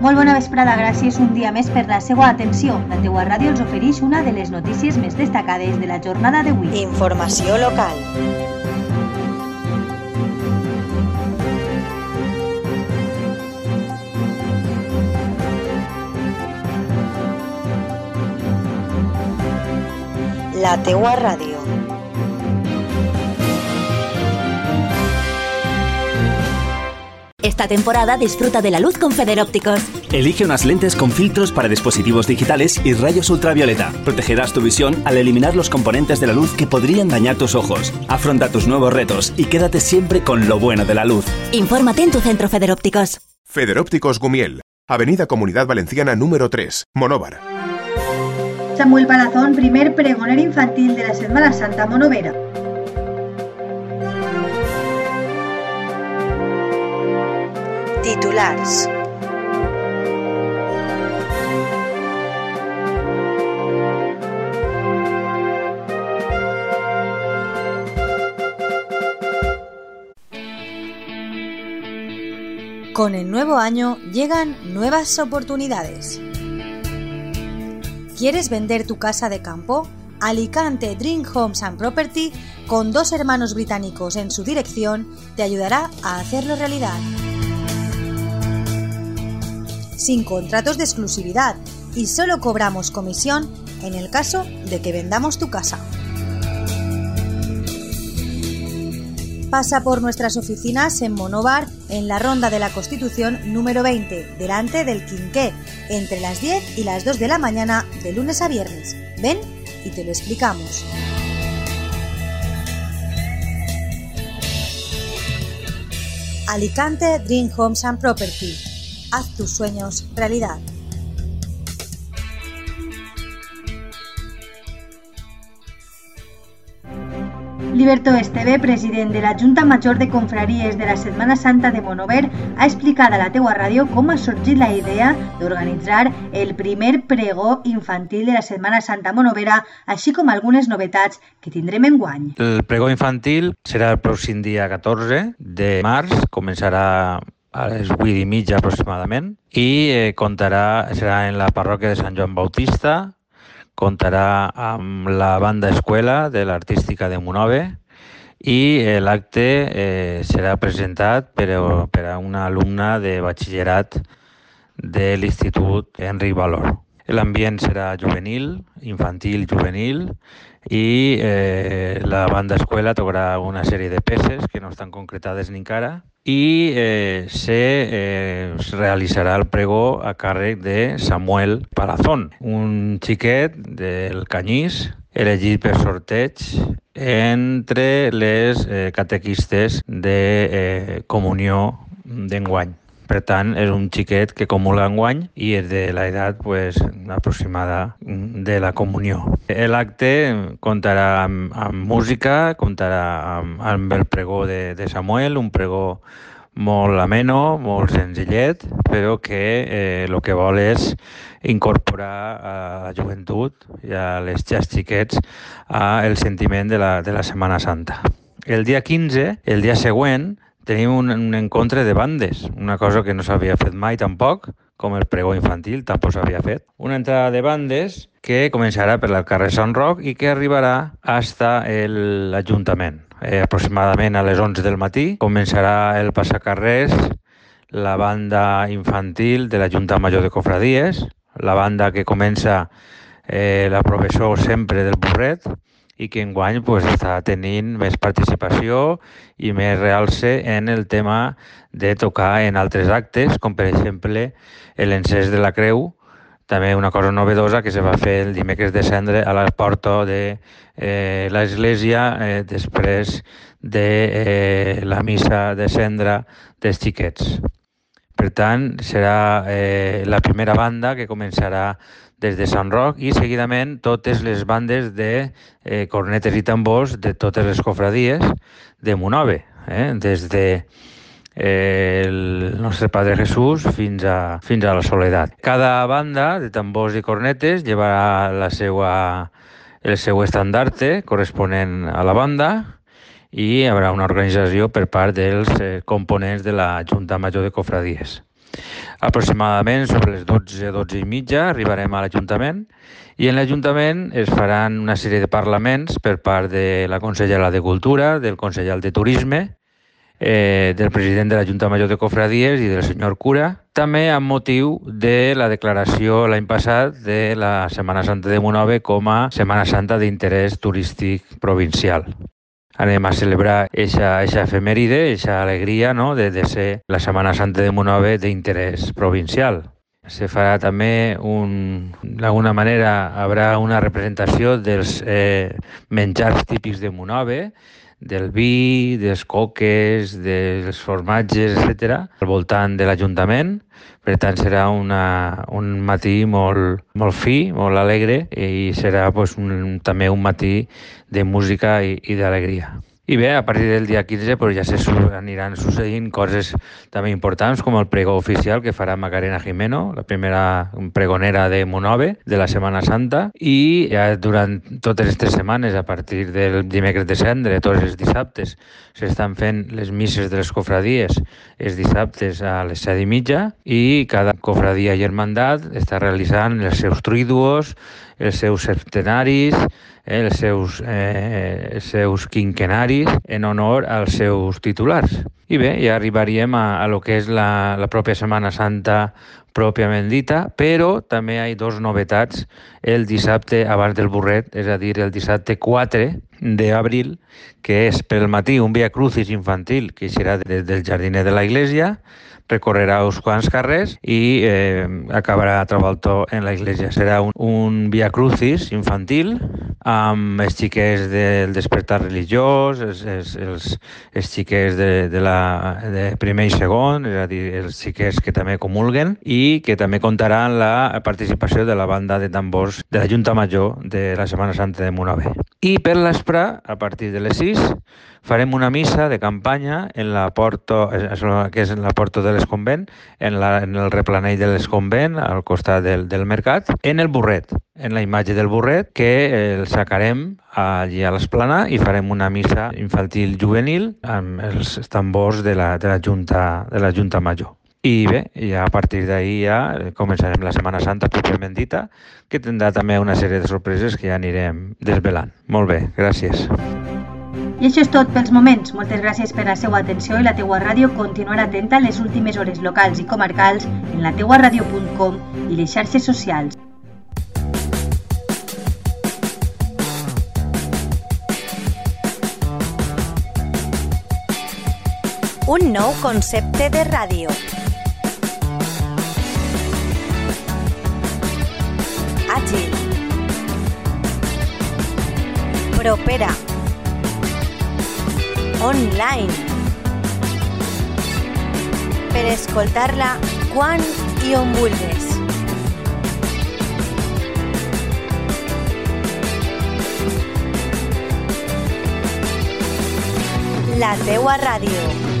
Molt bona vesprada, gràcies un dia més per la seva atenció. La teua ràdio els una de les notícies més destacades de la jornada d'avui. Informació local. La teua ràdio. Esta temporada disfruta de la luz con Federópticos. Elige unas lentes con filtros para dispositivos digitales y rayos ultravioleta. Protegerás tu visión al eliminar los componentes de la luz que podrían dañar tus ojos. Afronta tus nuevos retos y quédate siempre con lo bueno de la luz. Infórmate en tu centro Federópticos. Federópticos Gumiel, Avenida Comunidad Valenciana número 3, Monóvar. Samuel Palazón, primer pregoner infantil de la Setmana Santa Monovera. Con el nuevo año llegan nuevas oportunidades. ¿Quieres vender tu casa de campo? Alicante Dream Homes and Property, con dos hermanos británicos en su dirección, te ayudará a hacerlo realidad. Sin contratos de exclusividad y solo cobramos comisión en el caso de que vendamos tu casa. Pasa por nuestras oficinas en Monobar, en la Ronda de la Constitución número 20, delante del Quinqué, entre las 10 y las 2 de la mañana de lunes a viernes. Ven y te lo explicamos. Alicante Dream Homes and Property. Haz tus sueños realidad. Liberto Esteve, president de la Junta Major de Confraries de la Setmana Santa de Monover, ha explicat a la teua ràdio com ha sorgit la idea d'organitzar el primer pregó infantil de la Setmana Santa Monovera, així com algunes novetats que tindrem en guany. El pregó infantil serà el pròxim dia 14 de març, començarà a les 8 i mitja aproximadament i eh, comptarà, serà en la parròquia de Sant Joan Bautista, comptarà amb la banda escuela de l'Artística de Monove i eh, l'acte eh, serà presentat per, per a una alumna de batxillerat de l'Institut Enric Valor. L'ambient serà juvenil, infantil, juvenil, i eh, la banda escuela tocarà una sèrie de peces que no estan concretades ni encara i eh, se eh, realitzarà el pregó a càrrec de Samuel Palazón, un xiquet del Canyís, elegit per sorteig entre les eh, catequistes de eh, comunió d'enguany. Per tant, és un xiquet que comula enguany i és de l'edat pues, aproximada de la comunió. L'acte comptarà amb, amb música, comptarà amb, amb el pregó de, de Samuel, un pregó molt ameno, molt senzillet, però que eh, el que vol és incorporar a la joventut i a les xas xiquets a el sentiment de la, de la Setmana Santa. El dia 15, el dia següent, tenim un, un encontre de bandes, una cosa que no s'havia fet mai tampoc, com el pregó infantil, tampoc s'havia fet. Una entrada de bandes que començarà per el carrer Sant Roc i que arribarà hasta l'Ajuntament. Eh, aproximadament a les 11 del matí començarà el passacarrers, la banda infantil de la Junta Major de Cofradies, la banda que comença eh, la professor sempre del Burret, i que enguany pues, està tenint més participació i més realce en el tema de tocar en altres actes, com per exemple l'encès de la creu, també una cosa novedosa que se va fer el dimecres de cendre a la porta de eh, l'església eh, després de eh, la missa de cendra dels xiquets. Per tant, serà eh, la primera banda que començarà des de Sant Roc i seguidament totes les bandes de eh, cornetes i tambors de totes les cofradies de Monove, eh? des de eh, el nostre Padre Jesús fins a, fins a la Soledat. Cada banda de tambors i cornetes llevarà la seva, el seu estandarte corresponent a la banda i hi haurà una organització per part dels eh, components de la Junta Major de Cofradies. Aproximadament sobre les 12, 12 i mitja arribarem a l'Ajuntament i en l'Ajuntament es faran una sèrie de parlaments per part de la consellera de Cultura, del consellal de Turisme, eh, del president de la Junta Major de Cofradies i del senyor cura, també amb motiu de la declaració l'any passat de la Setmana Santa de Monove com a Setmana Santa d'interès turístic provincial anem a celebrar eixa, eixa efemèride, eixa alegria no? de, de ser la Setmana Santa de Monove d'interès provincial. Se farà també un... D'alguna manera haurà una representació dels eh, menjars típics de Monove, del vi, dels coques, dels formatges, etc, al voltant de l'Ajuntament. Per tant, serà una, un matí molt, molt fi, molt alegre i serà pues, un, també un matí de música i, i d'alegria. I bé, a partir del dia 15 pues, ja se aniran succeint coses també importants com el pregó oficial que farà Macarena Jimeno, la primera pregonera de Monove de la Setmana Santa. I ja durant totes aquestes setmanes, a partir del dimecres de cendre, tots els dissabtes, s'estan fent les misses de les cofradies els dissabtes a les set i mitja i cada cofradia i hermandat està realitzant els seus triduos, els seus septenaris, eh, els, seus, eh, els seus quinquenaris en honor als seus titulars. I bé, ja arribaríem a, a lo que és la, la pròpia Setmana Santa pròpiament dita, però també hi ha dos novetats el dissabte abans del burret, és a dir, el dissabte 4 d'abril, que és pel matí un via crucis infantil que serà des del jardiner de la iglesia, recorrerà uns quants carrers i eh, acabarà a Trabaltó en la iglesia. Serà un, un via crucis infantil amb els xiquets del despertar religiós, els, els, els, els xiquets de, de, la, de primer i segon, és a dir, els xiquets que també comulguen i que també comptaran la participació de la banda de tambors de la Junta Major de la Setmana Santa de Monove. I per l'espre, a partir de les 6, farem una missa de campanya en la porta, que és en la porta de l'Esconvent, en, la, en el replanell de l'Esconvent, al costat del, del mercat, en el burret, en la imatge del burret, que el sacarem allí a l'Esplana i farem una missa infantil juvenil amb els tambors de la, de la, Junta, de la Junta Major. I bé, ja a partir d'ahir ja començarem la Setmana Santa pròpiament dita, que tindrà també una sèrie de sorpreses que ja anirem desvelant. Molt bé, gràcies. I això és tot pels moments. Moltes gràcies per la seva atenció i la teua ràdio continuarà atenta a les últimes hores locals i comarcals en la teuaradio.com i les xarxes socials. Un nou concepte de ràdio. Propera online per escoltar-la quan on. La teua ràdio.